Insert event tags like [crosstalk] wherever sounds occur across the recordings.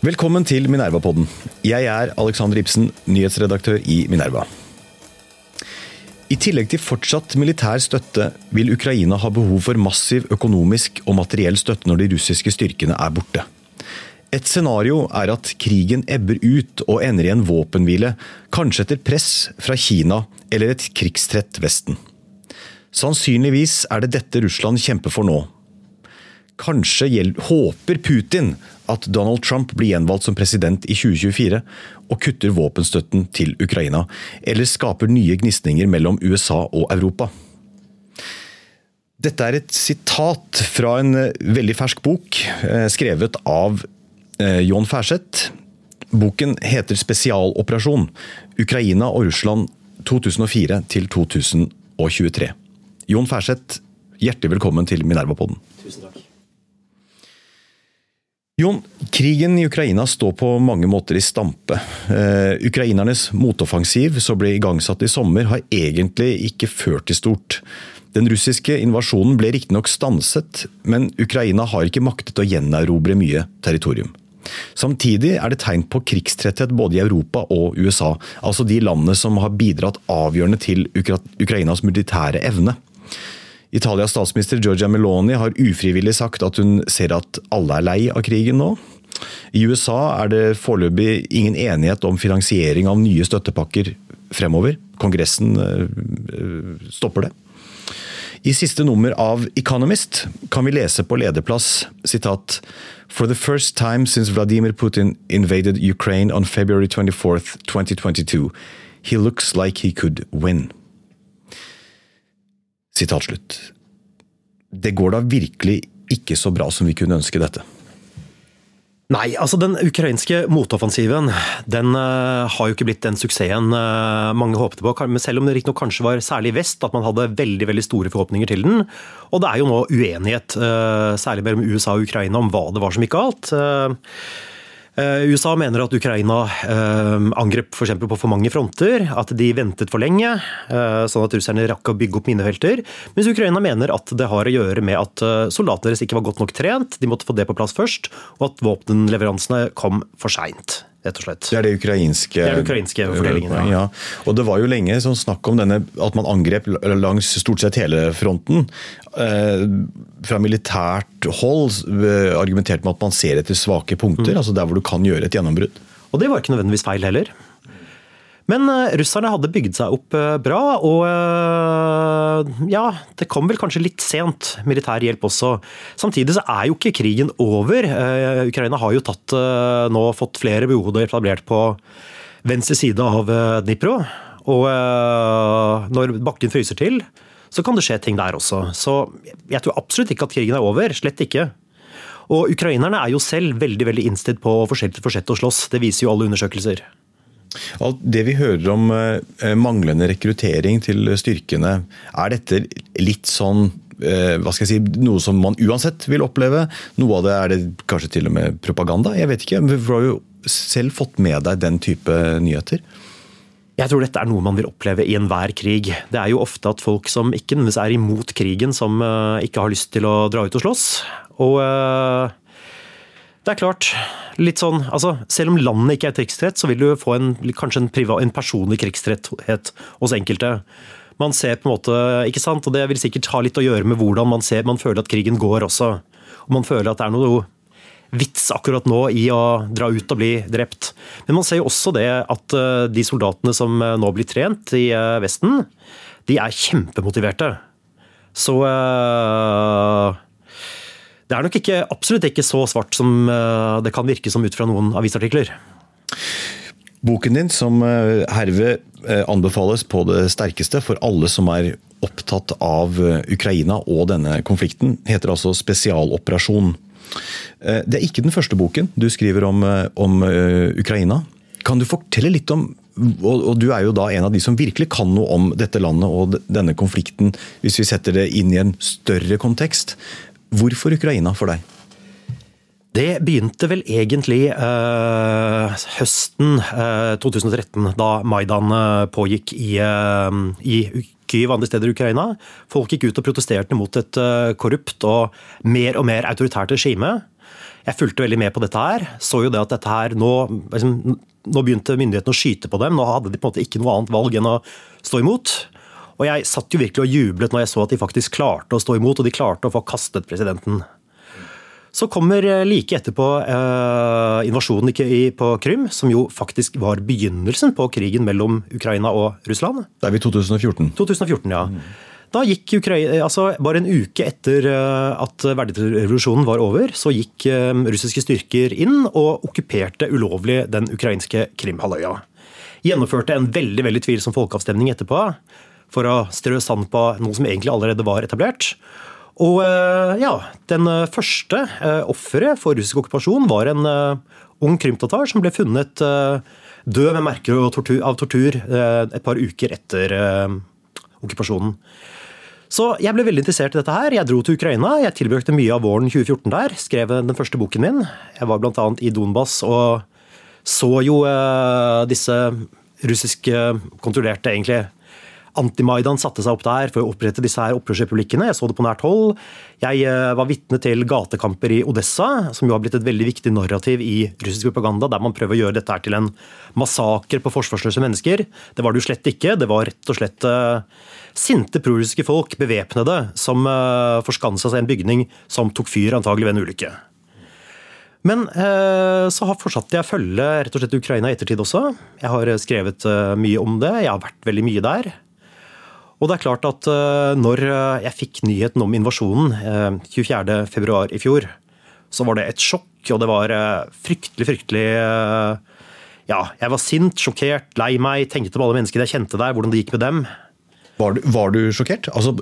Velkommen til Minerva-podden. Jeg er Alexander Ibsen, nyhetsredaktør i Minerva. I tillegg til fortsatt militær støtte vil Ukraina ha behov for massiv økonomisk og materiell støtte når de russiske styrkene er borte. Et scenario er at krigen ebber ut og ender i en våpenhvile, kanskje etter press fra Kina eller et krigstrett Vesten. Sannsynligvis er det dette Russland kjemper for nå. Kanskje håper Putin at Donald Trump blir gjenvalgt som president i 2024 og kutter våpenstøtten til Ukraina, eller skaper nye gnisninger mellom USA og Europa. Dette er et sitat fra en veldig fersk bok, eh, skrevet av eh, John Færseth. Boken heter 'Spesialoperasjon Ukraina og Russland 2004 til 2023'. Jon Færseth, hjertelig velkommen til Minerva-podden. Tusen takk. Jon, krigen i Ukraina står på mange måter i stampe. Uh, ukrainernes motoffensiv, som ble igangsatt i sommer, har egentlig ikke ført til stort. Den russiske invasjonen ble riktignok stanset, men Ukraina har ikke maktet å gjenerobre mye territorium. Samtidig er det tegn på krigstretthet både i Europa og USA, altså de landene som har bidratt avgjørende til Ukrainas militære evne. Italias statsminister Giorgia Meloni har ufrivillig sagt at hun ser at alle er lei av krigen nå. I USA er det foreløpig ingen enighet om finansiering av nye støttepakker fremover. Kongressen eh, stopper det. I siste nummer av Economist kan vi lese på lederplass sitat For the first time since Vladimir Putin invaded Ukraine on February 24, 2022, he looks like he could win. Sitat slutt. Det går da virkelig ikke så bra som vi kunne ønske dette. Nei, altså den ukrainske motoffensiven den uh, har jo ikke blitt den suksessen uh, mange håpte på. Selv om det riktignok kanskje var særlig i vest at man hadde veldig veldig store forhåpninger til den. Og det er jo nå uenighet, uh, særlig mellom USA og Ukraina, om hva det var som gikk galt. Eh, USA mener at Ukraina eh, angrep for på for mange fronter, at de ventet for lenge, eh, sånn at russerne rakk å bygge opp minefelter. Mens Ukraina mener at det har å gjøre med at soldatene deres ikke var godt nok trent, de måtte få det på plass først, og at våpenleveransene kom for seint rett og slett. Det er det ukrainske, det er det ukrainske fordelingen. ja. ja. Og det var jo lenge sånn snakk om denne, at man angrep langs stort sett hele fronten. Eh, fra militært hold argumenterte argumentert med at man ser etter svake punkter, mm. altså der hvor du kan gjøre et gjennombrudd. Og det var ikke nødvendigvis feil heller. Men uh, russerne hadde bygd seg opp uh, bra, og uh, ja, det kom vel kanskje litt sent, militær hjelp også. Samtidig så er jo ikke krigen over. Ukraina har jo tatt, nå fått flere behoder etablert på venstre side av Dnipro. Og når bakken fryser til, så kan det skje ting der også. Så jeg tror absolutt ikke at krigen er over. Slett ikke. Og ukrainerne er jo selv veldig veldig innstilt på å fortsette å slåss. Det viser jo alle undersøkelser. Alt det vi hører om eh, manglende rekruttering til styrkene, er dette litt sånn eh, hva skal jeg si, Noe som man uansett vil oppleve? Noe av det er det kanskje til og med propaganda? Jeg vet ikke. Du har jo selv fått med deg den type nyheter. Jeg tror dette er noe man vil oppleve i enhver krig. Det er jo ofte at folk som ikke nødvendigvis er imot krigen, som eh, ikke har lyst til å dra ut og slåss. Og det er klart, litt sånn, altså, Selv om landet ikke er krigstrett, så vil du få en, kanskje en, privat, en personlig krigstretthet hos enkelte. Man ser på en måte, ikke sant, og Det vil sikkert ha litt å gjøre med hvordan man ser, man føler at krigen går også. Og Man føler at det er noe vits akkurat nå i å dra ut og bli drept. Men man ser jo også det at eh, de soldatene som eh, nå blir trent i eh, Vesten, de er kjempemotiverte. Så uh, det er nok ikke, absolutt ikke så svart som eh, det kan virke som ut fra noen avisartikler. Boken din, som eh, herved eh, anbefales på det sterkeste for alle som er opptatt av Ukraina og denne konflikten, heter altså 'Spesialoperasjon'. Det er ikke den første boken du skriver om, om Ukraina. Kan du fortelle litt om og, du er jo da en av de som virkelig kan noe om dette landet og denne konflikten, hvis vi setter det inn i en større kontekst. Hvorfor Ukraina for deg? Det begynte vel egentlig eh, høsten eh, 2013, da Maidan øh, pågikk i, i Kyiv andre steder i Ukraina. Folk gikk ut og protesterte mot et korrupt og mer og mer autoritært regime. Jeg fulgte veldig med på dette her. Så jo det at dette her nå liksom, Nå begynte myndighetene å skyte på dem. Nå hadde de på en måte ikke noe annet valg enn å stå imot. Og jeg satt jo virkelig og jublet når jeg så at de faktisk klarte å stå imot, og de klarte å få kastet presidenten. Så kommer eh, like etterpå eh, invasjonen på Krym, som jo faktisk var begynnelsen på krigen mellom Ukraina og Russland. Det er vi 2014. 2014, ja. Da gikk Ukraina, altså Bare en uke etter eh, at verdirevolusjonen var over, så gikk eh, russiske styrker inn og okkuperte ulovlig den ukrainske Krimhalvøya. Gjennomførte en veldig veldig tvilsom folkeavstemning etterpå for å strø sand på noe som egentlig allerede var etablert. Og eh, ja, Den eh, første eh, offeret for russisk okkupasjon var en ung krymtatar som ble funnet død med merker av tortur et par uker etter okkupasjonen. Så jeg ble veldig interessert i dette her. Jeg dro til Ukraina. Jeg tilbrukte mye av våren 2014 der. Skrev den første boken min. Jeg var bl.a. i Donbas og så jo disse russiske kontrollerte egentlig Anti-Maidan satte seg opp der for å opprette disse her opprørsrepublikkene. Jeg så det på nært hold. Jeg eh, var vitne til gatekamper i Odessa, som jo har blitt et veldig viktig narrativ i russisk propaganda, der man prøver å gjøre dette her til en massakre på forsvarsløse mennesker. Det var det jo slett ikke. Det var rett og slett uh, sinte prorussiske folk, bevæpnede, som uh, forskansa seg i en bygning som tok fyr, antagelig ved en ulykke. Men eh, så har fortsatt jeg følge rett og slett Ukraina i ettertid også. Jeg har skrevet eh, mye om det. Jeg har vært veldig mye der. Og det er klart at eh, når eh, jeg fikk nyheten om invasjonen 24.2 eh, i fjor, så var det et sjokk, og det var fryktelig, fryktelig Ja, jeg var sint, sjokkert, lei meg, tenkte på alle menneskene jeg kjente der, hvordan det gikk med dem. Var du, var du sjokkert? Altså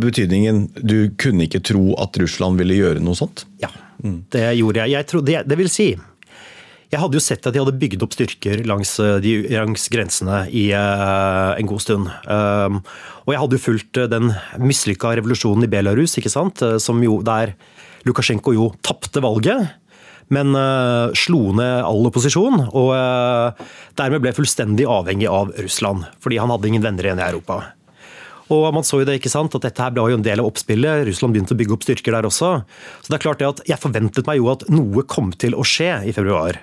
betydningen Du kunne ikke tro at Russland ville gjøre noe sånt? Ja, det gjorde jeg. jeg trodde, det, det vil si jeg hadde jo sett at de hadde bygd opp styrker langs, eh, de, langs grensene i uh, en god stund. Um, og jeg hadde jo fulgt den mislykka revolusjonen i Belarus, ikke sant? Som jo, der Lukasjenko jo tapte valget. Men uh, slo ned all opposisjon, og uh, dermed ble fullstendig avhengig av Russland. Fordi han hadde ingen venner igjen i Europa. Og man så jo det, ikke sant, at dette her ble jo en del av oppspillet. Russland begynte å bygge opp styrker der også. Så det er klart det at jeg forventet meg jo at noe kom til å skje i februar.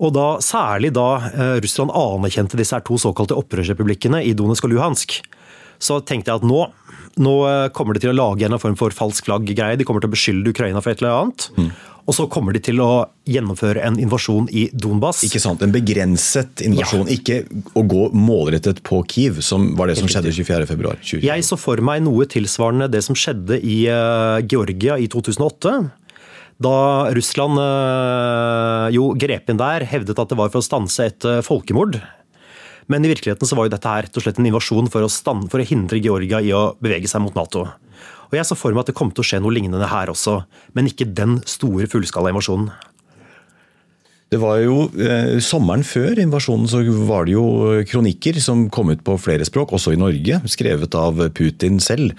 Og da, Særlig da eh, Russland anerkjente disse her to såkalte opprørsrepublikkene i Donetsk og Luhansk, så tenkte jeg at nå, nå eh, kommer de til å lage en form for falsk flagg-greie. De kommer til å beskylde Ukraina for et eller annet. Mm. Og så kommer de til å gjennomføre en invasjon i Donbas. Ikke sant, En begrenset invasjon, ja. ikke å gå målrettet på Kiev, som var det som skjedde 24.2. Jeg så for meg noe tilsvarende det som skjedde i uh, Georgia i 2008. Da Russland uh, jo grep inn der, hevdet at det var for å stanse et folkemord. Men i virkeligheten så var jo dette her rett og slett en invasjon for å, stand, for å hindre Georgia i å bevege seg mot Nato. Og Jeg så for meg at det kom til å skje noe lignende her også, men ikke den store fullskala invasjonen. Det var jo eh, Sommeren før invasjonen så var det jo kronikker som kom ut på flere språk, også i Norge, skrevet av Putin selv,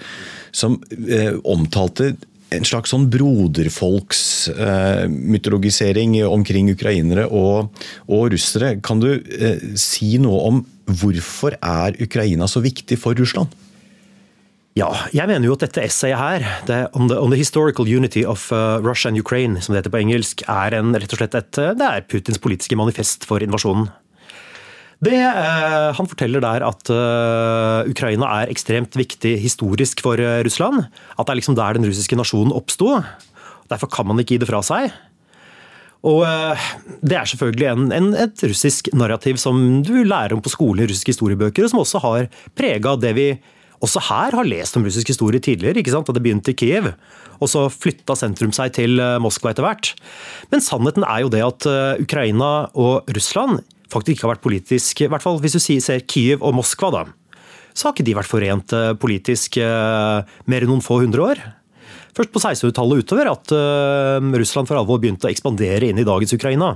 som eh, omtalte en slags sånn broderfolksmytologisering eh, omkring ukrainere og, og, russere. Kan du eh, si noe om hvorfor er Ukraina så viktig for Russland? Ja, jeg mener jo at dette essayet her, det, on, the, on, the, Historical Unity of uh, Russia and Ukraine, som det heter på engelsk, er en, rett og slett et, uh, det er Putins politiske manifest for invasjonen. Det, uh, han forteller der at uh, Ukraina er ekstremt viktig historisk for uh, Russland. At det er liksom der den russiske nasjonen oppsto. Derfor kan man ikke gi det fra seg. Og Det er selvfølgelig en, en, et russisk narrativ som du lærer om på skolen i russiske historiebøker, og som også har prega det vi også her har lest om russisk historie tidligere. ikke sant? At det begynte i Kiev, og så flytta sentrum seg til eh, Moskva etter hvert. Men sannheten er jo det at eh, Ukraina og Russland faktisk ikke har vært politisk I hvert fall hvis du ser Kiev og Moskva, da. Så har ikke de vært forent eh, politisk mer enn noen få hundre år. først på 1600-tallet utover at Russland for alvor begynte å ekspandere inn i dagens Ukraina.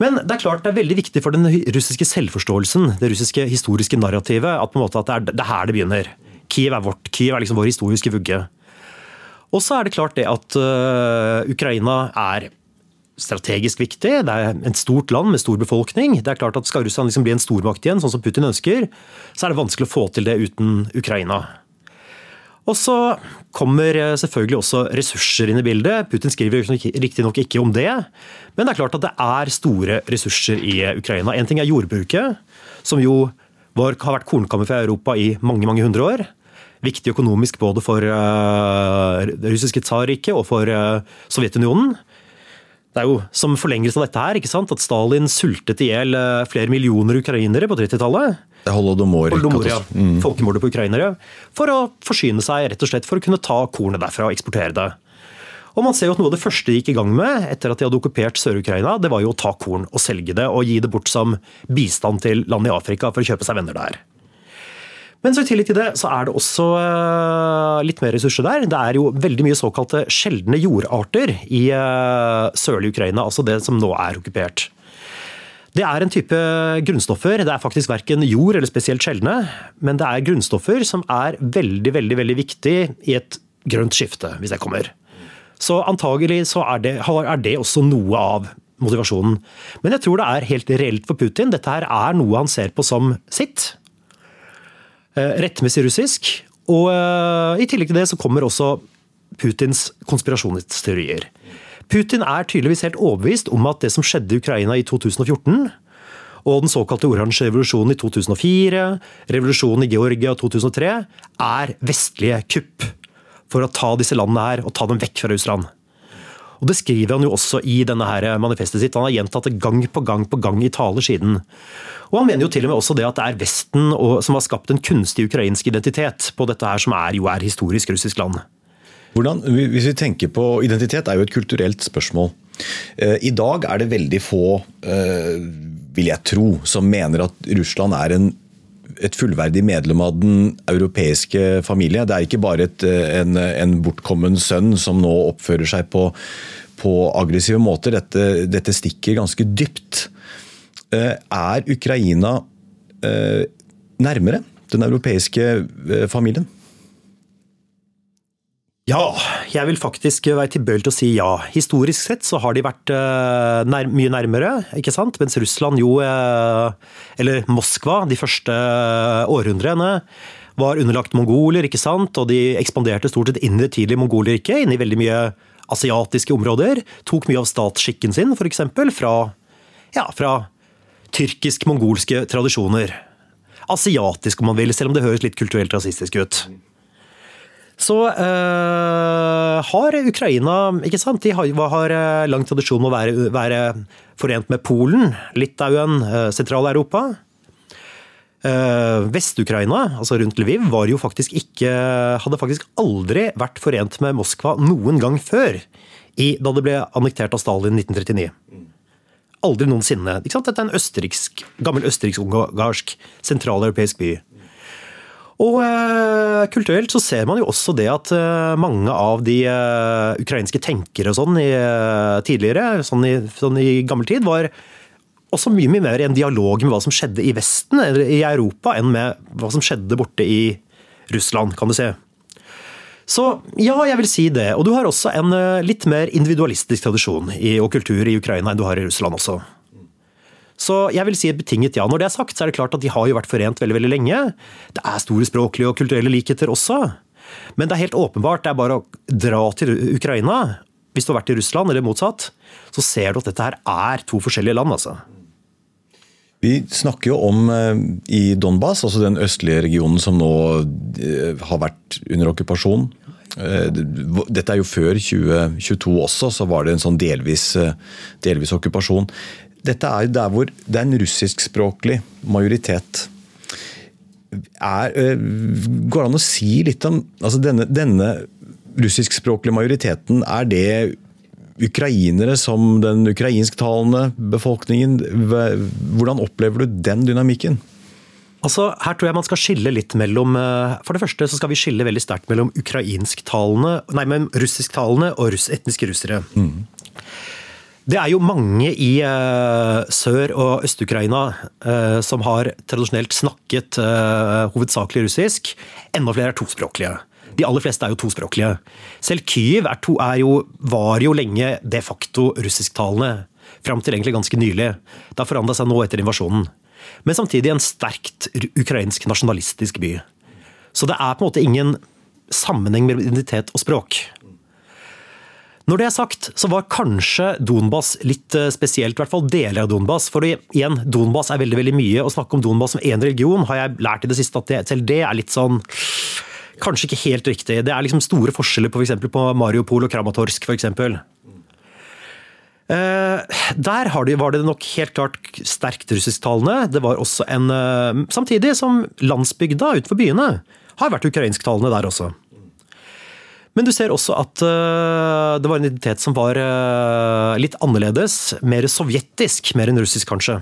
Men det er klart det er veldig viktig for den russiske selvforståelsen, det russiske historiske narrativet, at, på en måte at det, er, det er her det begynner. Kiev er vårt, Kiev er liksom vår historiske vugge. Og så er det klart det at Ukraina er strategisk viktig. Det er et stort land med stor befolkning. Det er klart at Skal Russland liksom bli en stormakt igjen, sånn som Putin ønsker, så er det vanskelig å få til det uten Ukraina. Og så kommer eh, selvfølgelig også ressurser inn i bildet. Putin skriver riktignok ikke om det, men det er klart at det er store ressurser i Ukraina. En ting er jordbruket, som jo var, har vært kornkammer for Europa i mange mange hundre år. Viktig økonomisk både for uh, det russiske tsarriket og for uh, Sovjetunionen. Det er jo som forlengelse av dette her, ikke sant, at Stalin sultet i hjel flere millioner ukrainere på 30-tallet. Holodomor. Holodomor ja. mm. Folkemordet på ukrainere. For å forsyne seg, rett og slett for å kunne ta kornet derfra og eksportere det. Og man ser jo at Noe av det første de gikk i gang med etter at de hadde okkupert Sør-Ukraina, det var jo å ta korn og selge det og gi det bort som bistand til land i Afrika for å kjøpe seg venner der. Men så i tillegg til det så er det også eh, litt mer ressurser der. Det er jo veldig mye såkalte sjeldne jordarter i uh, sørlige Ukraina, altså det som nå er okkupert. Det er en type grunnstoffer. Det er faktisk verken jord eller spesielt sjeldne, men det er grunnstoffer som er veldig, veldig, veldig viktig i et grønt skifte, hvis jeg kommer. Så antagelig så er det, er det også noe av motivasjonen. Men jeg tror det er helt reelt for Putin. Dette her er noe han ser på som sitt. Eh, rettmessig russisk. Og eh, i tillegg til det så kommer også Putins konspirasjonsteorier. Putin er tydeligvis helt overbevist om at det som skjedde i Ukraina i 2014, og den såkalte oransje revolusjonen i 2004, revolusjonen i Georgia i 2003, er vestlige kupp for å ta disse landene her og ta dem vekk fra Russland. Og Det skriver han jo også i denne her manifestet sitt. Han har gjentatt det gang på gang på gang i taler siden. Og Han mener jo til og med også det at det er Vesten som har skapt en kunstig ukrainsk identitet på dette her som er, jo er historisk russisk land. Hvordan, hvis vi tenker på Identitet er jo et kulturelt spørsmål. Eh, I dag er det veldig få, eh, vil jeg tro, som mener at Russland er en, et fullverdig medlem av den europeiske familie. Det er ikke bare et, eh, en, en, bortkommen sønn som nå oppfører seg på, på aggressive måter. Dette, dette, stikker ganske dypt. Er Ukraina nærmere den europeiske familien? Ja, jeg vil faktisk være tilbøyelig til å si ja. Historisk sett så har de vært uh, nær, mye nærmere, ikke sant? Mens Russland jo, uh, eller Moskva, de første århundrene var underlagt mongoler, ikke sant? Og de ekspanderte stort sett inn i det tidlige mongolriket, inn i veldig mye asiatiske områder. Tok mye av statsskikken sin, f.eks. Fra, ja, fra tyrkisk-mongolske tradisjoner. Asiatisk, om man vil, selv om det høres litt kulturelt rasistisk ut så uh, har Ukraina ikke sant? De har, har eh, lang tradisjon med å være, være, forent med Polen, Litauen, uh, Sentral-Europa. Vest-Ukraina, altså rundt Lviv, var jo faktisk ikke, hadde faktisk aldri vært forent med Moskva noen gang før. I, da det ble annektert av Stalin i 1939. Aldri noensinne. Dette er en østerriksk, gammel østerriksk-ungarsk sentraleuropeisk by. Og eh, kulturelt så ser man jo også det at eh, mange av de eh, ukrainske tenkere og sånn i, eh, tidligere, sånn i, sånn i, gammel tid, var også mye, mye mer i en dialog med hva som skjedde i Vesten, eller i Europa, enn med hva som skjedde borte i Russland, kan du si. Så ja, jeg vil si det. Og du har også en eh, litt mer individualistisk tradisjon i, og kultur i Ukraina enn du har i Russland også. Så jeg vil si et betinget ja. Når det er sagt, så er det klart at de har jo vært forent veldig veldig lenge. Det er store språklige og kulturelle likheter også. Men det er helt åpenbart, det er bare å dra til Ukraina. Hvis du har vært i Russland, eller motsatt, så ser du at dette her er to forskjellige land. altså. Vi snakker jo om eh, i Donbas, altså den østlige regionen som nå eh, har vært under okkupasjon. Eh, dette er jo før 2022 også, så var det en sånn delvis, delvis okkupasjon. Dette er jo der hvor det er en russiskspråklig majoritet. Er, øh, går det an å si litt om altså denne, denne russiskspråklige majoriteten? Er det ukrainere som den ukrainsktalende befolkningen? Hvordan opplever du den dynamikken? Altså, her tror jeg man skal skille litt mellom eh, For det første så skal vi skille veldig sterkt mellom ukrainsktalende, nei, men russisktalende og russ, etniske russere. Mm. Det er jo mange i uh, Sør- og Øst-Ukraina uh, som har tradisjonelt snakket uh, hovedsakelig russisk. Enda flere er tospråklige. De aller fleste er jo tospråklige. Selv Kyiv er to, er jo, var jo lenge de facto russisktalende. Fram til egentlig ganske nylig. Det har forandra seg nå etter invasjonen men samtidig en sterkt ukrainsk nasjonalistisk by. Så det er på en måte ingen sammenheng mellom identitet og språk. Når det er sagt, så var kanskje Donbas litt eh, spesielt, i hvert fall deler av Donbas. For igjen, Donbas er veldig veldig mye. Å snakke om Donbas som én religion har jeg lært i det siste at det, selv det er litt sånn Kanskje ikke helt riktig. Det er liksom store forskjeller på, for på Mariupol og Kramatorsk f.eks. Eh, der var det nok helt klart sterkt russisktalende. Det var også en eh, Samtidig som landsbygda utenfor byene har vært ukrainsktalende der også. Men du ser også at eh, det var en identitet som var litt annerledes. Mer sovjetisk, mer enn russisk, kanskje.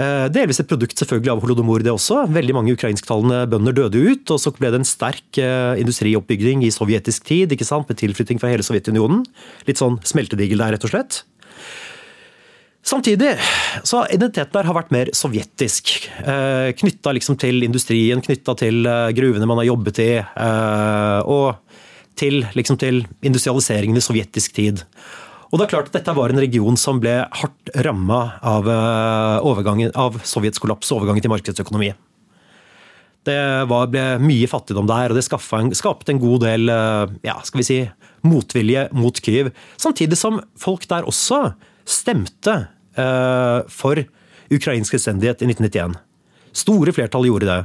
Eh, delvis et produkt selvfølgelig av holodomor, det også. Veldig mange ukrainsktalende bønder døde ut. Og så ble det en sterk eh, industrioppbygging i sovjetisk tid, ikke sant? med tilflytting fra hele Sovjetunionen. Litt sånn smeltedigel der, rett og slett. Samtidig så identiteten der har vært mer sovjetisk. Eh, knytta liksom til industrien, knytta til gruvene man har jobbet i. Og til, liksom til industrialiseringen i sovjetisk tid. Og det er klart at Dette var en region som ble hardt ramma av, eh, av Sovjets kollaps og overgangen til markedsøkonomi. Det var, ble mye fattigdom der, og det en, skapte en god del eh, ja, skal vi si, motvilje mot Kyiv. Samtidig som folk der også stemte for ukrainsk selvstendighet i 1991. Store flertall gjorde det.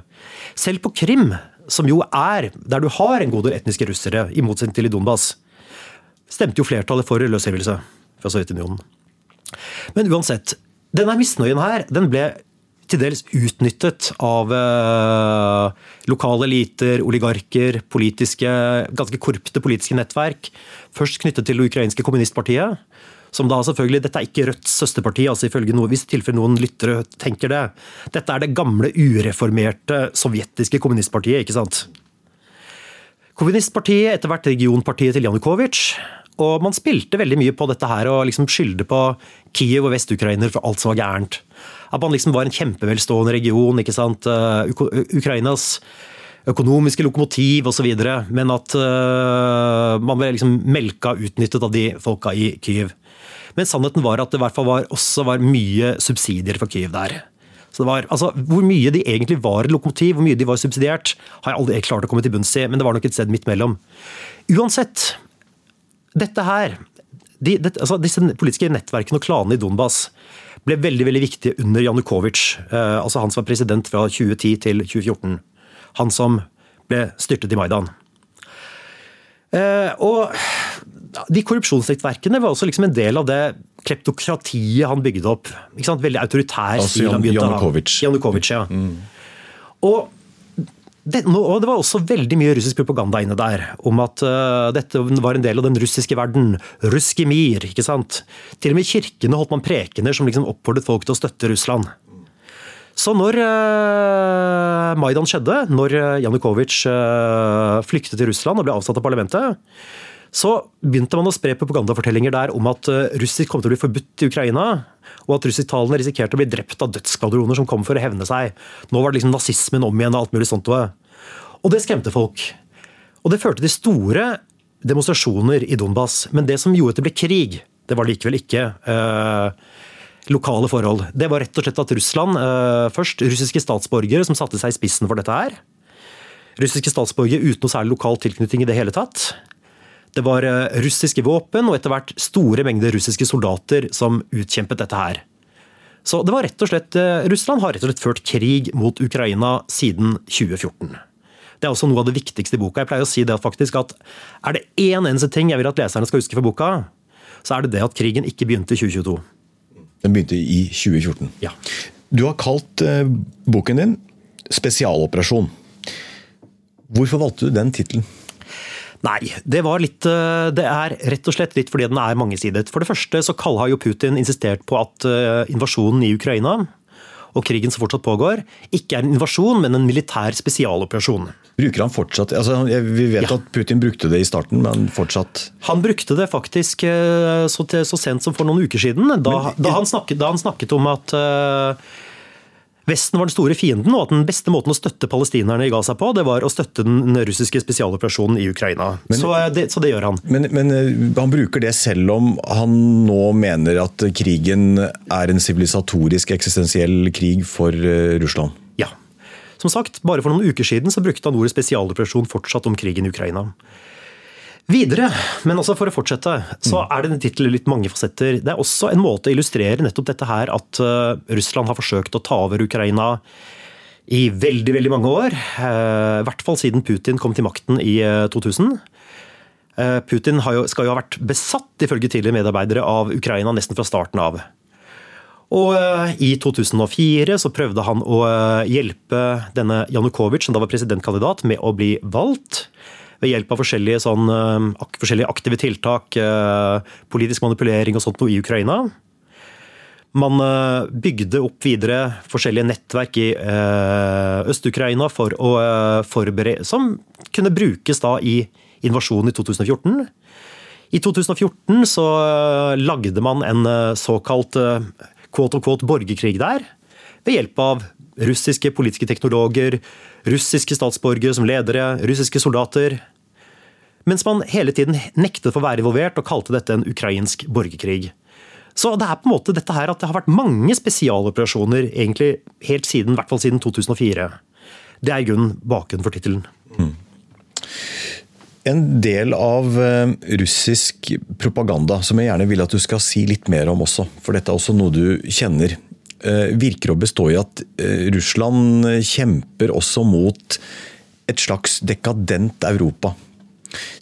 Selv på Krim, som jo er der du har en god del etniske russere, i motsetning til i Donbas, stemte jo flertallet for løsrivelse fra Sovjetunionen. Men uansett, denne misnøyen her, den ble til dels utnyttet av eh, lokale eliter, oligarker, politiske, ganske korrupte politiske nettverk. Først knyttet til det ukrainske kommunistpartiet. Som da selvfølgelig, Dette er ikke Rødts søsterparti, altså ifølge noe, hvis tilfelle noen lyttere tenker det. Dette er det gamle, ureformerte sovjetiske kommunistpartiet. ikke sant? Kommunistpartiet, etter hvert regionpartiet til Janukovitsj. Og man spilte veldig mye på dette her og liksom skyldte på Kiev og Vest-Ukrainer for alt som var gærent. At man liksom var en kjempevelstående region. ikke sant? Uh, Ukrainas økonomiske lokomotiv osv. Men at uh, man ble liksom melka utnyttet av de folka i Kyiv. Men sannheten var at det i hvert fall var, også var mye subsidier for Kyiv der. Så det var, altså, Hvor mye de egentlig var lokomotiv, hvor mye de var subsidiert, har jeg aldri klart å komme til bunns i, men det var nok et sted midt mellom. Uansett, dette her de, det, altså, Disse politiske nettverkene og klanene i Donbas ble veldig veldig viktige under Janukovitsj. Eh, altså han som var president fra 2010 til 2014. Han som ble styrtet i Maidan. Eh, og de korrupsjonsnettverkene var også liksom en del av det kleptokratiet han bygde opp. Veldig autoritær altså, stil. Altså Janukovitsj. Janukovitsj, ja. Mm. Og det, og det var også veldig mye russisk propaganda inne der, om at uh, dette var en del av den russiske verden. Ruskimir, ikke sant. Til og med i kirkene holdt man prekener som liksom oppfordret folk til å støtte Russland. Så når uh, Maidan skjedde, når Janukovitsj uh, flyktet til Russland og ble avsatt av parlamentet, så begynte man å spre propagandafortellinger der om at russisk kom til å bli forbudt i Ukraina, og at russisktalene risikerte å bli drept av dødsskvadroner som kom for å hevne seg. Nå var det liksom nazismen om igjen og alt mulig sånt. Og det skremte folk. Og det førte til store demonstrasjoner i Donbas. Men det som gjorde at det ble krig, det var likevel ikke øh, lokale forhold. Det var rett og slett at Russland, øh, først russiske statsborgere som satte seg i spissen for dette her. Russiske statsborgere uten noe særlig lokal tilknytning i det hele tatt. Det var eh, russiske våpen og etter hvert store mengder russiske soldater som utkjempet dette her. Så det var rett og slett, eh, Russland har rett og slett ført krig mot Ukraina siden 2014. Det er også noe av det viktigste i boka. Jeg pleier å si det faktisk at er det én eneste ting jeg vil at leserne skal huske fra boka, så er det det at krigen ikke begynte i 2022. Den begynte i 2014. Ja. Du har kalt uh, boken din 'Spesialoperasjon'. Hvorfor valgte du den tittelen? Nei, det var litt eh, Det er rett og slett litt fordi den er mangesidet. For det første så har jo Putin insistert på at eh, invasjonen i Ukraina og krigen som fortsatt pågår, ikke er en invasjon, men en militær spesialoperasjon. Bruker han fortsatt altså Vi vet Ja. at Putin brukte det i starten, men fortsatt Han brukte det faktisk eh, så, til, så sent som for noen uker siden, da, da, han, snakket, da han snakket om at eh, Vesten var den store fienden, og at den beste måten å støtte palestinerne i Gaza på, det var å støtte den russiske spesialoperasjonen i Ukraina. så, eh, det, så det gjør han. Men, men eh, han bruker det selv om han nå mener at krigen er en sivilisatorisk, eksistensiell krig for eh, Russland. Ja. Som sagt, bare for noen uker siden så brukte han ordet spesialoperasjon fortsatt om krigen i Ukraina. Videre, men også for å fortsette, så er det tittelen tittel litt mange fasetter. Det er også en måte å illustrere nettopp dette her at eh, Russland har forsøkt å ta over Ukraina i veldig, veldig mange år. Eh, I hvert fall siden Putin kom til makten i eh, 2000. Eh, Putin har jo, skal jo ha vært besatt, ifølge tidligere medarbeidere, av Ukraina nesten fra starten av. Og I 2004 så prøvde han å hjelpe denne Janukovitsj, som da var presidentkandidat, med å bli valgt. Ved hjelp av forskjellige, sånn, eh, ak forskjellige aktive tiltak, eh, politisk manipulering og sånt noe i Ukraina. Man eh, bygde opp videre forskjellige nettverk i Øst-Ukraina for å forberede Som kunne brukes da i invasjonen i 2014. I 2014 så lagde man en såkalt såkalt quote unquote borgerkrig der. Ved hjelp av russiske politiske teknologer, russiske statsborgere som ledere, russiske soldater. Mens man hele tiden nektet for å være involvert og kalte dette en ukrainsk borgerkrig. Så det er på en måte dette her at det har vært mange spesialoperasjoner egentlig helt siden, i hvert fall siden 2004. Det er i grunnen bakgrunnen for tittelen. En del av eh, russisk propaganda som jeg gjerne vil at du skal si litt mer om også, for dette er også noe du kjenner, virker å bestå i at eh, Russland kjemper også mot et slags dekadent Europa.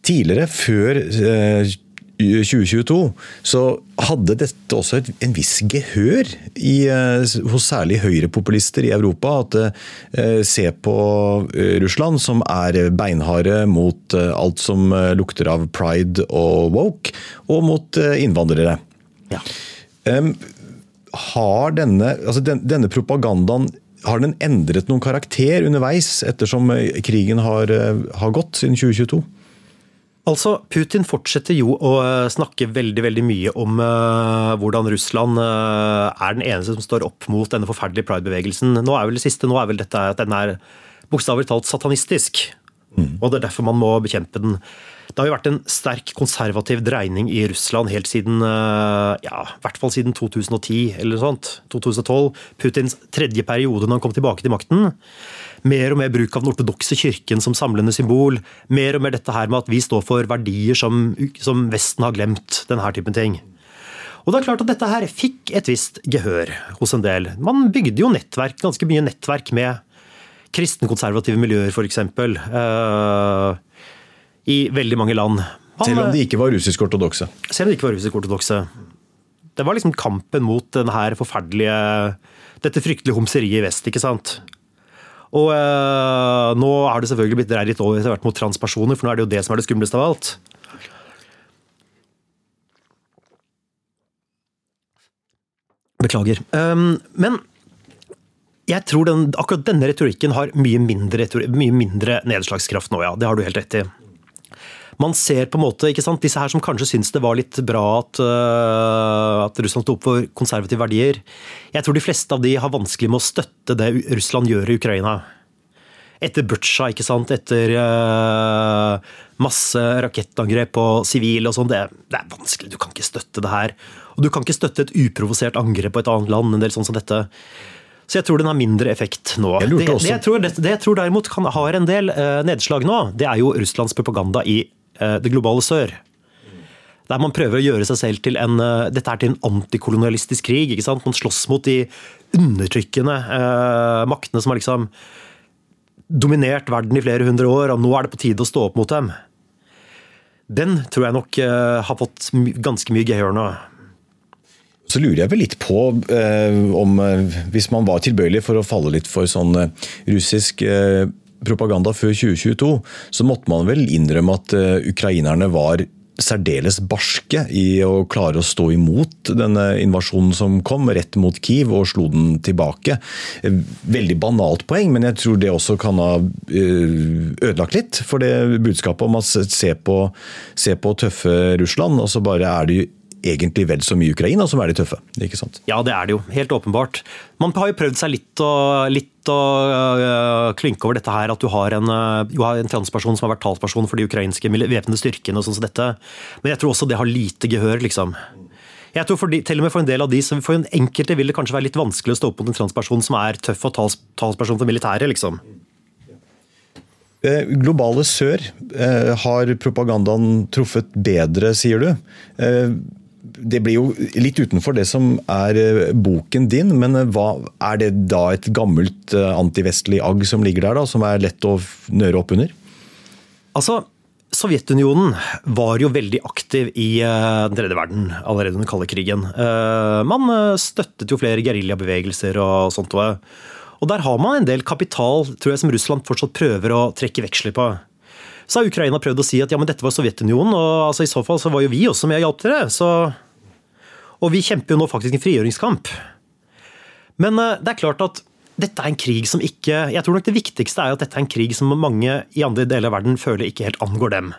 Tidligere, før eh, 2022, så hadde dette også en viss gehør i, eh, hos særlig høyrepopulister i Europa. At eh, se på eh, Russland, som er beinharde mot eh, alt som eh, lukter av pride og woke, og mot eh, innvandrere. Ja. Har denne, altså den, denne propagandaen har den endret noen karakter underveis, ettersom eh, krigen har, eh, har gått siden 2022? Altså, Putin fortsetter jo å eh, snakke veldig veldig mye om uh, hvordan Russland uh, er den eneste som står opp mot denne forferdelige pride-bevegelsen. Nå er vel det siste nå er vel dette at den er bokstavelig talt satanistisk. Og det er derfor man må bekjempe den. Det har jo vært en sterk konservativ dreining i Russland helt siden eh, ja, i hvert fall siden 2010 eller sånt. 2012. Putins tredje periode når han kom tilbake til makten. Mer og mer bruk av den ortodokse kirken som samlende symbol. Mer og mer dette her med at vi står for verdier som, som Vesten har glemt. Denne typen ting. Og det er klart at dette her fikk et visst gehør hos en del. Man bygde jo nettverk, ganske mye nettverk med kristenkonservative miljøer, f.eks. Uh, I veldig mange land. Han, Selv om de ikke var russisk-ortodokse. selv om de ikke var russisk-ortodokse. Det var liksom kampen mot denne forferdelige Dette fryktelige homseriet i vest, ikke sant. Og øh, nå har det selvfølgelig blitt dreid litt over etter hvert mot transpersoner, for nå er det jo det som er det skumleste av alt. Beklager. Um, men jeg tror den, akkurat denne retorikken har mye mindre, mye mindre nedslagskraft nå, ja. Det har du helt rett i. Man ser på en måte, ikke sant, disse her som kanskje syns det var litt bra at, uh, at Russland sto opp for konservative verdier. Jeg tror de fleste av de har vanskelig med å støtte det Russland gjør i Ukraina. Etter Butsja, ikke sant, etter uh, masse rakettangrep på sivile og sånn. Det, det er vanskelig, du kan ikke støtte det her. Og du kan ikke støtte et uprovosert angrep på et annet land. en del sånn som dette. Så jeg tror den har mindre effekt nå. Jeg Det, det, jeg tror, det, det jeg tror derimot kan, har en del eh, nedslag nå, det er jo Russlands propaganda i det globale sør. Der man prøver å gjøre seg selv til en eh, dette er til en antikolonialistisk krig. ikke sant? Man slåss mot de undertrykkende eh, maktene som har liksom dominert verden i flere hundre år, og nå er det på tide å stå opp mot dem. Den tror jeg nok eh, har fått ganske mye gehør nå. Så lurer jeg vel litt på eh, om eh, Hvis man var tilbøyelig for å falle litt for sånn eh, russisk eh, propaganda før 2022, så måtte man vel innrømme at eh, ukrainerne var særdeles barske i å klare å stå imot denne invasjonen som kom rett mot Kiev, og slo den tilbake. Veldig banalt poeng, men jeg tror det også kan ha ødelagt litt for det budskapet om at se på, se på tøffe Russland, og så bare er det jo egentlig vel så mye Ukraina som er de tøffe. ikke sant? Ja, det er det jo. Helt åpenbart. Man har jo prøvd seg litt å, litt å uh, klynke over dette her, at du har en, uh, har en transperson som har vært talsperson for de ukrainske væpnede styrkene og sånn som dette. Men jeg tror også det har lite gehør, liksom. Jeg tror de, til og med for en del av de som for en enkelte vil det kanskje være litt vanskelig å stå opp mot en transperson som er tøff og tals, talsperson for militæret, liksom. Eh, globale sør har propagandaen truffet bedre, sier du det blir jo litt utenfor det som er eh, boken din, men eh, hva, er det da et gammelt eh, antivestlig agg som ligger der, da, som er lett å nøre opp under? Altså, Sovjetunionen var jo veldig aktiv i den tredje verden allerede under kalde krigen. Man støttet jo flere geriljabevegelser og sånt. Og der har man en del kapital tror jeg, som Russland fortsatt prøver å trekke veksler på. Så har Ukraina prøvd å si at ja, men dette var Sovjetunionen, og altså, i så fall så var jo vi også med og hjalp dere. Så og vi kjemper jo nå faktisk en frigjøringskamp. Men uh, det er klart at dette er en krig som ikke Jeg tror nok det viktigste er at dette er en krig som mange i andre deler av verden føler ikke helt angår dem.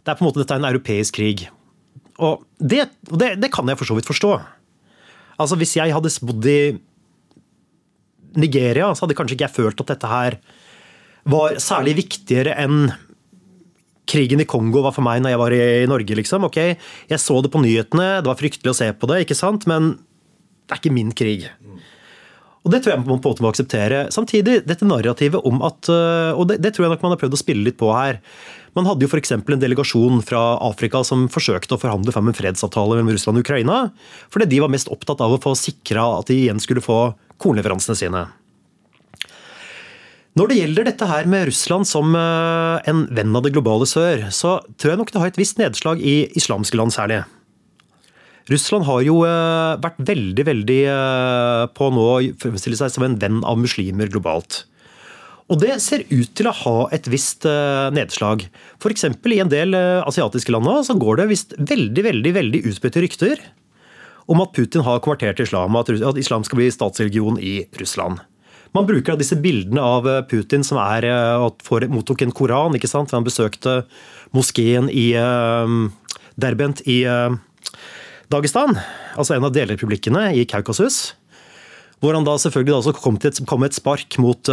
Det er på en måte dette er en europeisk krig. Og det, det, det kan jeg for så vidt forstå. Altså Hvis jeg hadde bodd i Nigeria, så hadde kanskje ikke jeg følt at dette her var særlig viktigere enn krigen i Kongo var for meg når jeg var i Norge, liksom. Ok, jeg så det på nyhetene, det var fryktelig å se på det, ikke sant, men det er ikke min krig. Og Det tror jeg man på en måte må akseptere. Samtidig, dette narrativet om at øh, Og det, det, tror jeg nok man har prøvd å spille litt på her. Man hadde jo f.eks. en delegasjon fra Afrika som forsøkte å forhandle fram en fredsavtale mellom Russland og Ukraina. Fordi de var mest opptatt av å få sikra at de igjen skulle få kornleveransene sine. Når det gjelder dette her med Russland som eh, en venn av det globale sør, så tror jeg nok det har et visst nedslag i islamske land særlig. Russland har jo eh, vært veldig, veldig eh, på nå å fremstille seg som en venn av muslimer globalt. Og det ser ut til å ha et visst nedslag. F.eks. i en del asiatiske land nå, så går det visst veldig, veldig, veldig utbredte rykter om at Putin har konvertert til islam, og at islam skal bli statsreligion i Russland. Man bruker disse bildene av eh, Putin som er for, mottok en koran. ikke sant? Han besøkte moskeen i eh, Derbent i Dagestan, altså en av delrepublikkene i Kaukasus. Hvor han da selvfølgelig også kom, til, kom et spark mot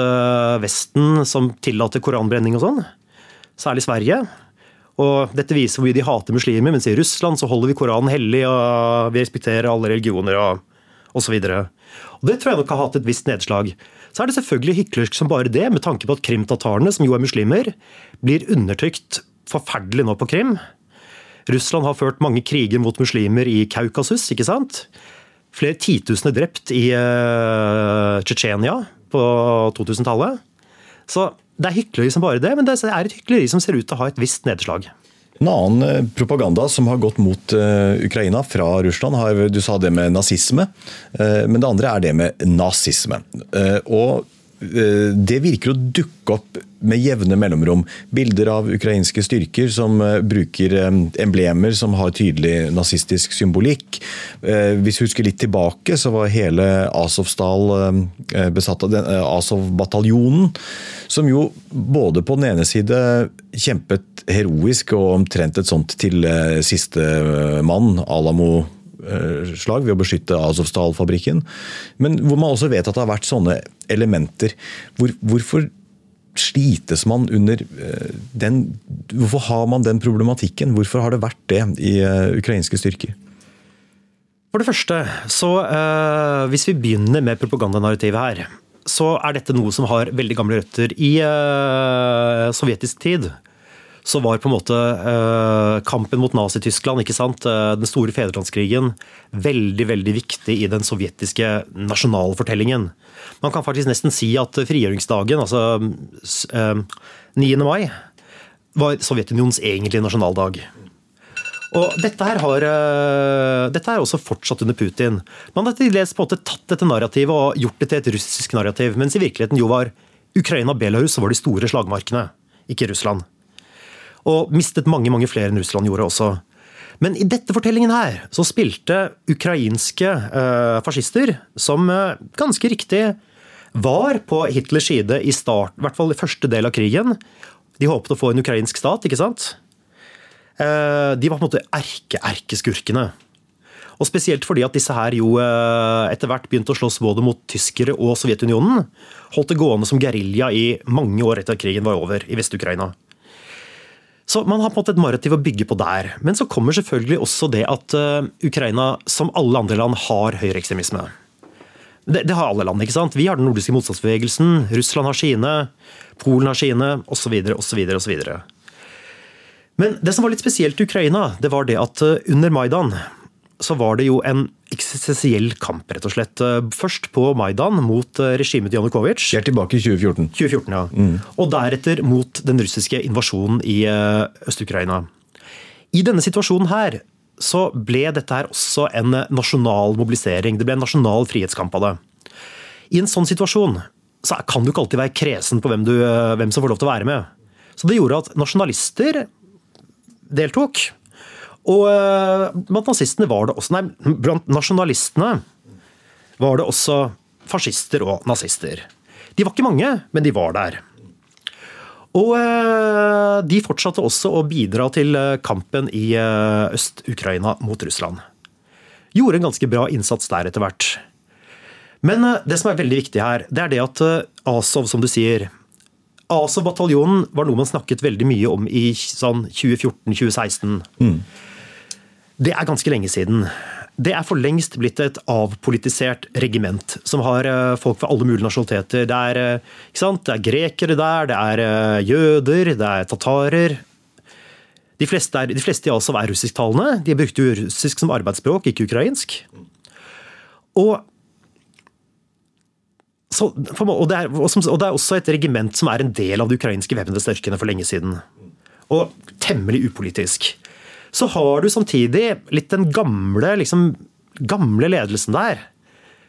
Vesten, som tillater koranbrenning og sånn. Særlig Sverige. Og Dette viser hvor mye de hater muslimer, mens i Russland så holder vi Koranen hellig, og vi respekterer alle religioner og osv. Det tror jeg nok har hatt et visst nedslag så er det selvfølgelig hyklersk som bare det, med tanke på at krimtatarene, som jo er muslimer, blir undertrykt forferdelig nå på Krim. Russland har ført mange kriger mot muslimer i Kaukasus, ikke sant? Flere titusener drept i uh, på 2000-tallet. Så det er hykleri som bare det, men det er et hykleri som ser ut til å ha et visst nedslag. En annen eh, propaganda som har gått mot uh, Ukraina fra Russland, har, du sa det med nazisme, uh, men det andre er det med nazisme. Og det virker å dukke opp med jevne mellomrom. Bilder av ukrainske styrker som bruker emblemer som har tydelig nazistisk symbolikk. Hvis vi husker litt tilbake, så var hele Azovstal besatt av Azov-bataljonen, som jo både på den ene side kjempet heroisk og omtrent et sånt til eh, siste eh, mann, Alamo-slag, ved å beskytte Azovstal-fabrikken. Men hvor man også vet at det har vært sånne elementer. Hvor, hvorfor slites man under eh, den Hvorfor har man den problematikken? Hvorfor har det vært det i ukrainske styrker? For det første, så Hvis vi begynner med propagandanarrativet her, så er dette noe som har veldig gamle røtter. I sovjetisk tid så var på en måte eh, kampen mot Nazi-Tyskland, ikke sant, eh, den store fedrelandskrigen, veldig veldig viktig i den sovjetiske nasjonalfortellingen. Man kan faktisk nesten si at frigjøringsdagen, altså 9. Eh, mai, var Sovjetunionens egentlige nasjonaldag. Og dette her har dette er også fortsatt under Putin. Man har til dels tatt dette narrativet og gjort det til et russisk narrativ, mens i virkeligheten jo var Ukraina og Belarus var de store slagmarkene, ikke Russland. Og mistet mange mange flere enn Russland gjorde også. Men i dette fortellingen her så spilte ukrainske eh, fascister, som eh, ganske riktig var på Hitlers side i start, i hvert fall i første del av krigen. De håpet å få en ukrainsk stat, ikke sant? Eh, de var på en måte erke-erkeskurkene. Og Spesielt fordi at disse her jo eh, etter hvert begynte å slåss både mot tyskere og Sovjetunionen. Holdt det gående som gerilja i mange år etter at krigen var over i Vest-Ukraina. Så man har på en måte et narrativ å bygge på der. Men så kommer selvfølgelig også det at uh, Ukraina, som alle andre land, har høyreekstremisme. Det, det, har alle land. ikke sant? Vi har den nordiske motstandsbevegelsen, Russland har sine, Polen har sine, osv. osv. osv. Men det som var litt spesielt i Ukraina, det var det at uh, under Maidan så var det jo en eksistensiell kamp, rett og slett. Først på Maidan mot eh, regimet til Janukovitsj. er tilbake i 2014. 2014, ja. Mm. Og deretter mot den russiske invasjonen i eh, Øst-Ukraina. I denne situasjonen her så ble dette her også en nasjonal mobilisering. Det ble en nasjonal frihetskamp av det. I en sånn situasjon så kan du ikke alltid være kresen på hvem, du, eh, hvem som får lov til å være med. Så det gjorde at nasjonalister deltok. Og eh, blant nazistene var det også Nei, blant nasjonalistene var det også fascister og nazister. De var ikke mange, men de var der. Og eh, de fortsatte også å bidra til eh, kampen i Øst-Ukraina mot Russland. Gjorde en ganske bra innsats der etter hvert. Men det som er veldig viktig her, det er det at Azov, som du sier Azov-bataljonen var noe man snakket veldig mye om i sånn 2014-2016. Mm. Det er ganske lenge siden. Det er for lengst blitt et avpolitisert regiment som har eh, folk fra alle mulige nasjonaliteter. Det er, eh, det er, grekere der, det er eh, jøder, det er tatarer. De fleste, er, de fleste i Azov er russisktalende. De brukte russisk som arbeidsspråk, ikke ukrainsk. Og, så, og, det er, og det er også et regiment som er en del av de ukrainske væpnede styrkene for lenge siden. Og temmelig upolitisk så har du samtidig litt den gamle, liksom, gamle ledelsen der.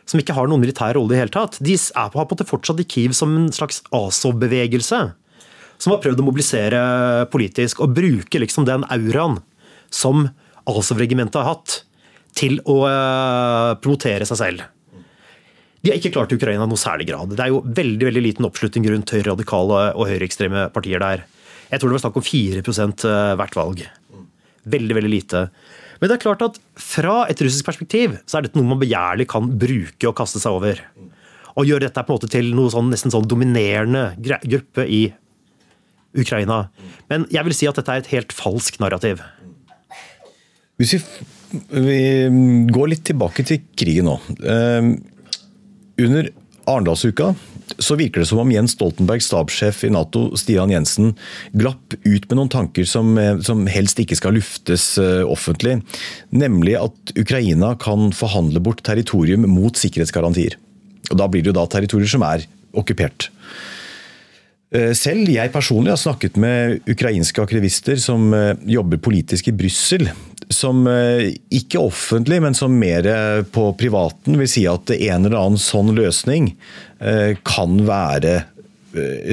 Som ikke har noen militær rolle i hele tatt. De er på, på fortsatt i Kiev som en slags ASO-bevegelse. Som har prøvd å mobilisere politisk og bruke liksom den auraen som Azov-regimentet har hatt, til å uh, promotere seg selv. De har ikke klart Ukraina i noe særlig grad. Det er jo veldig veldig liten oppslutning rundt høyreradikale og høyreekstreme partier der. Jeg tror det var snakk om 4 eh, hvert valg. Veldig, veldig lite. Men det er klart at fra et russisk perspektiv så er dette noe man begjærlig kan bruke og kaste seg over. Og gjøre dette på en måte til noe sånn, nesten sånn dominerende gruppe i Ukraina. Men jeg vil si at dette er et helt falsk narrativ. Hvis vi, vi går litt tilbake til krigen nå. Uh, under Arendalsuka så virker det som om Jens Stoltenberg, stabssjef i Nato, Stian Jensen, glapp ut med noen tanker som, eh, som helst ikke skal luftes uh, offentlig. Nemlig at Ukraina kan forhandle bort territorium mot sikkerhetsgarantier. Og Da blir det jo da territorier som er okkupert. Eh, selv jeg personlig har snakket med ukrainske aktivister som jobber politisk i Brussel, som eh, ikke offentlig, men som mer eh, på privaten vil si at en eller annen sånn løsning eh, kan være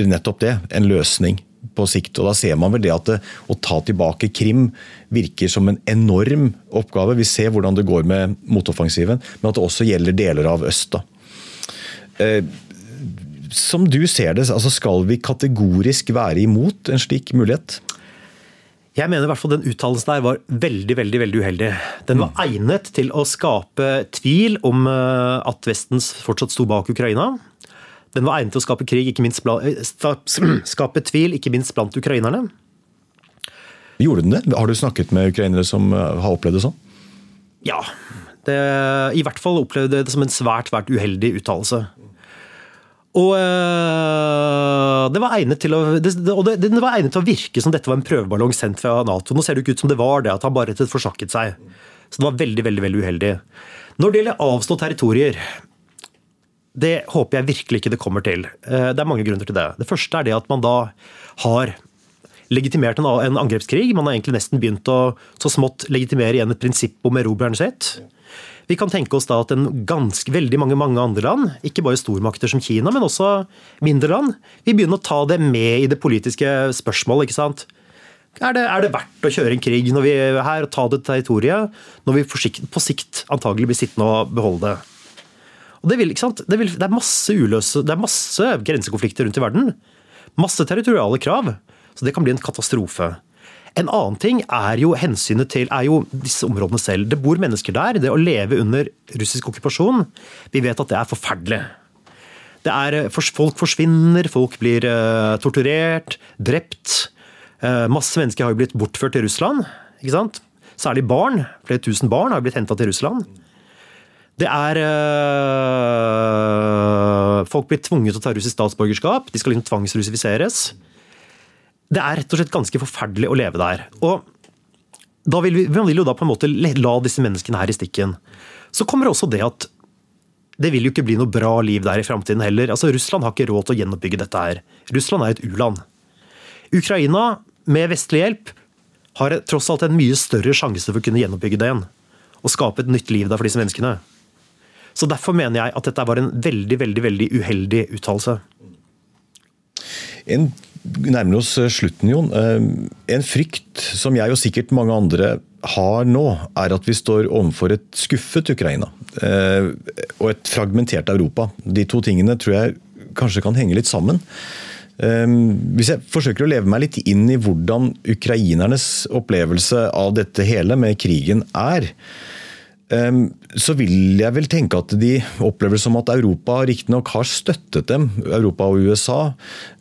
nettopp det, en løsning på sikt. Og Da ser man vel det at det, å ta tilbake Krim virker som en enorm oppgave. Vi ser hvordan det går med motoffensiven, men at det også gjelder deler av øst. Da. Som du ser det, altså skal vi kategorisk være imot en slik mulighet? Jeg mener i hvert fall den uttalelsen der var veldig veldig, veldig uheldig. Den var mm. egnet til å skape tvil om eh, at Vesten fortsatt sto bak Ukraina. Den var egnet til å skape, krig, blant, eh, [clears throat] skape tvil, ikke minst blant ukrainerne. Gjorde den det? Har du snakket med ukrainere som eh, har opplevd det sånn? Ja. Det, I hvert fall opplevde det som en svært, svært uheldig uttalelse. Og øh, det var, til å, var egnet til å virke som dette var en prøveballong sendt fra Nato. Nå ser det ikke ut som det var det, at han bare rett forsakket seg. Så det var veldig, veldig, veldig uheldig. Når det gjelder avstått territorier, det håper jeg virkelig ikke det kommer til. Eh, det er mange grunner til det. Det første er det at man da har legitimert en angrepskrig. Man har egentlig nesten begynt å så smått legitimere igjen et prinsipp om erobreren sitt. Vi kan tenke oss da at en ganske, veldig mange, mange andre land, ikke bare stormakter som Kina, men også mindre land, vil begynne å ta det med i det politiske spørsmålet. ikke sant? Er det, er det verdt å kjøre en krig når vi er her og ta det territoriet, når vi på sikt antagelig blir sittende og beholde det? Og det, vil, det, vil, det, er masse uløse, det er masse grensekonflikter rundt i verden. Masse territoriale krav. Så det kan bli en katastrofe. En annen ting er jo hensynet til er jo disse områdene selv. Det bor mennesker der. Det å leve under russisk okkupasjon, vi vet at det er forferdelig. Det er, eh, folk forsvinner, folk blir uh, torturert, drept. Uh, masse mennesker har jo blitt bortført til Russland. ikke sant? Særlig barn. Flere tusen barn har blitt henta til Russland. Det er øh, Folk blir tvunget til å ta russisk statsborgerskap. De skal liksom tvangsrussifiseres. Det er rett og slett ganske forferdelig å leve der. Og da vil vi, Man vil jo da på en måte la disse menneskene her i stikken. Så kommer også det at det vil jo ikke bli noe bra liv der i framtiden heller. Altså, Russland har ikke råd til å gjenoppbygge dette her. Russland er et u-land. Ukraina, med vestlig hjelp, har tross alt en mye større sjanse for å kunne gjenoppbygge det igjen. Og skape et nytt liv der for disse menneskene. Så Derfor mener jeg at dette var en veldig veldig, veldig uheldig uttalelse. En nærmer oss eh, slutten, Jon. Eh, en frykt som jeg og sikkert mange andre har nå, er at vi står overfor et skuffet Ukraina. Eh, og et fragmentert Europa. De to tingene tror jeg kanskje kan henge litt sammen. Hvis jeg forsøker å leve meg litt inn i hvordan ukrainernes opplevelse av dette hele med krigen er, så vil jeg vel tenke at de opplever det som at Europa riktignok har støttet dem, Europa og USA,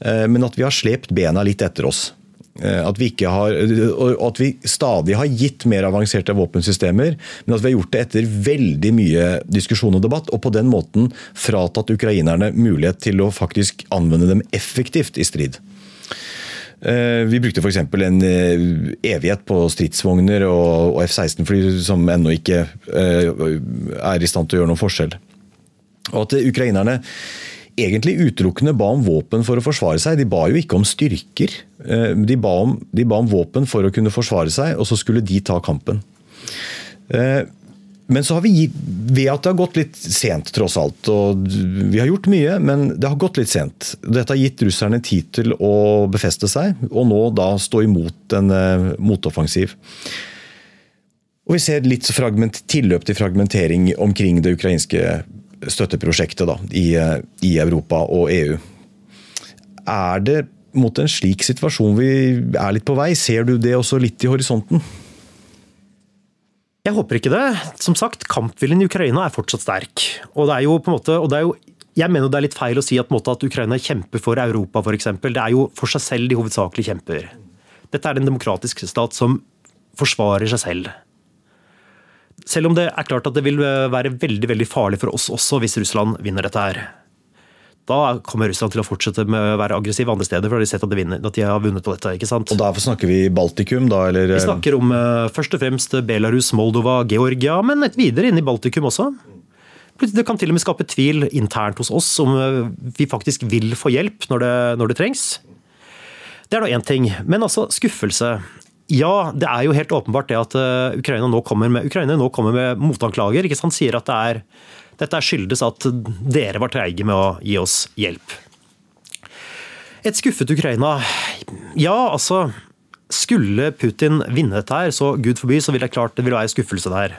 eh, men at vi har slept bena litt etter oss. Eh, at vi, har, at vi stadig har gitt mer avanserte våpensystemer, men at vi har gjort det etter veldig mye diskusjon og debatt, og på den måten fratatt ukrainerne mulighet til å faktisk anvende dem effektivt i strid. Eh, vi brukte f.eks. en eh, evighet på stridsvogner og F-16-fly som ennå ikke eh, er i stand til å gjøre noen forskjell. Og at ukrainerne egentlig utelukkende ba om våpen for å forsvare seg. De ba jo ikke om styrker. De ba om, de ba om våpen for å kunne forsvare seg, og så skulle de ta kampen. Men så har vi, ved at det har gått litt sent, tross alt, og vi har gjort mye, men det har gått litt sent. Dette har gitt russerne tid til å befeste seg, og nå da stå imot en uh, motoffensiv. Og vi ser litt fragment, tilløp til fragmentering omkring det ukrainske støtteprosjektet da, i, uh, i Europa og EU. Er det mot en slik situasjon vi er litt på vei? Ser du det også litt i horisonten? Jeg håper ikke det. Som sagt, kampviljen i Ukraina er fortsatt sterk. Og det er jo på en måte, og det er jo jeg mener det er litt feil å si at, at Ukraina kjemper for Europa, f.eks. Det er jo for seg selv de hovedsakelig kjemper. Dette er en demokratisk stat som forsvarer seg selv. Selv om det er klart at det vil være veldig veldig farlig for oss også hvis Russland vinner dette her da kommer Russland til å fortsette med å være aggressiv andre steder. for de har sett at de, vinner, at de har vunnet på dette. ikke sant? Og Derfor snakker vi Baltikum, da? eller? Vi snakker om uh, først og fremst Belarus, Moldova, Georgia, men et videre inn i Baltikum også. Det kan til og med skape tvil internt hos oss om uh, vi faktisk vil få hjelp når det, når det trengs. Det er nå én ting. Men altså, skuffelse. Ja, det er jo helt åpenbart det at Ukraina nå kommer med, Ukraina nå kommer med motanklager. ikke sant? Sier at det er dette skyldes at dere var treige med å gi oss hjelp. Et skuffet Ukraina Ja, altså Skulle Putin vinne dette her, så gud forby, så vil det klart det vil være skuffelse der.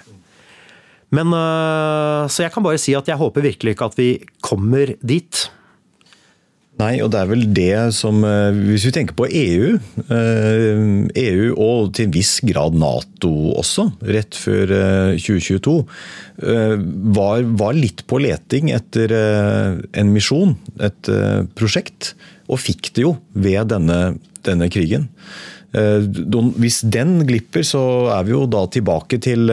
Men øh, Så jeg kan bare si at jeg håper virkelig ikke at vi kommer dit. Nei, og det er vel det som eh, Hvis vi tenker på EU, EU eh, e og til en viss grad Nato også, rett før 2022, eh, var, var litt på leting etter en misjon, et prosjekt, og fikk det jo ved denne, denne krigen. Hvis den glipper, så er vi jo da tilbake til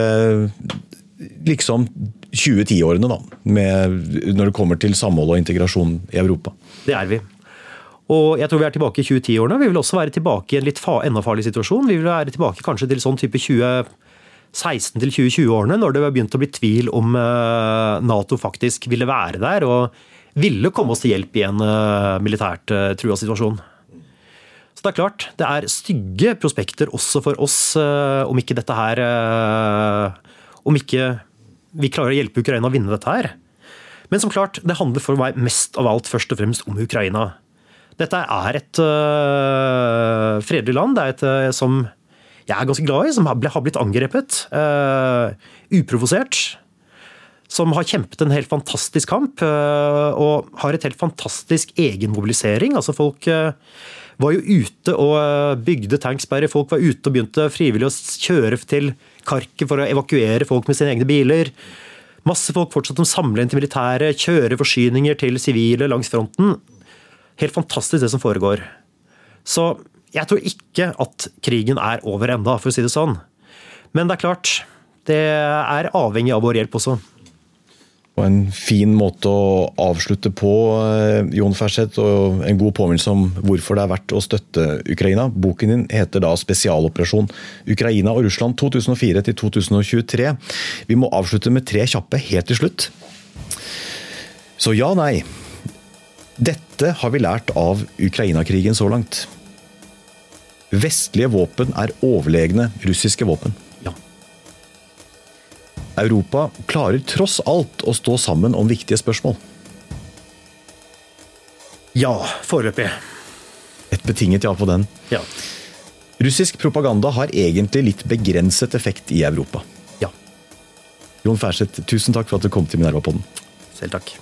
liksom 2010-årene, da. når det kommer til samhold og integrasjon i Europa. Det er vi. Og jeg tror vi er tilbake i 2010-årene. Vi vil også være tilbake i en litt enda farlig situasjon. Vi vil være tilbake kanskje til sånn type 2016 til 2020-årene, når det begynte å bli tvil om eh, Nato faktisk ville være der og ville komme oss til hjelp i en eh, militært eh, trua situasjon. Så det er klart, det er stygge prospekter også for oss, om ikke dette her Om ikke vi klarer å hjelpe Ukraina å vinne dette her. Men som klart, det handler for meg mest av alt først og fremst om Ukraina. Dette er et uh, fredelig land. Det er et uh, som jeg er ganske glad i, som har blitt angrepet. Uh, uprovosert. Som har kjempet en helt fantastisk kamp og har et helt fantastisk egenmobilisering. Altså folk var jo ute og bygde tanksperrer. Folk var ute og begynte frivillig å kjøre til Kharkiv for å evakuere folk med sine egne biler. Masse folk fortsatt som samler inn til militæret, kjører forsyninger til sivile langs fronten helt fantastisk, det som foregår. Så jeg tror ikke at krigen er over enda, for å si det sånn. Men det er klart, det er avhengig av vår hjelp også. Og en fin måte å avslutte på, eh, Jon Ferseth, og en god påminnelse om hvorfor det er verdt å støtte Ukraina. Boken din heter da 'Spesialoperasjon Ukraina og Russland 2004 2023'. Vi må avslutte med tre kjappe helt til slutt. Så ja, nei. Dette har vi lært av Ukraina-krigen så langt. Vestlige våpen er overlegne russiske våpen. Europa klarer tross alt å stå sammen om viktige spørsmål. Ja, foreløpig. Et betinget ja på den. Ja. Russisk propaganda har egentlig litt begrenset effekt i Europa. Ja. Jon Færseth, tusen takk for at du kom til Minerva-podden. Selv takk.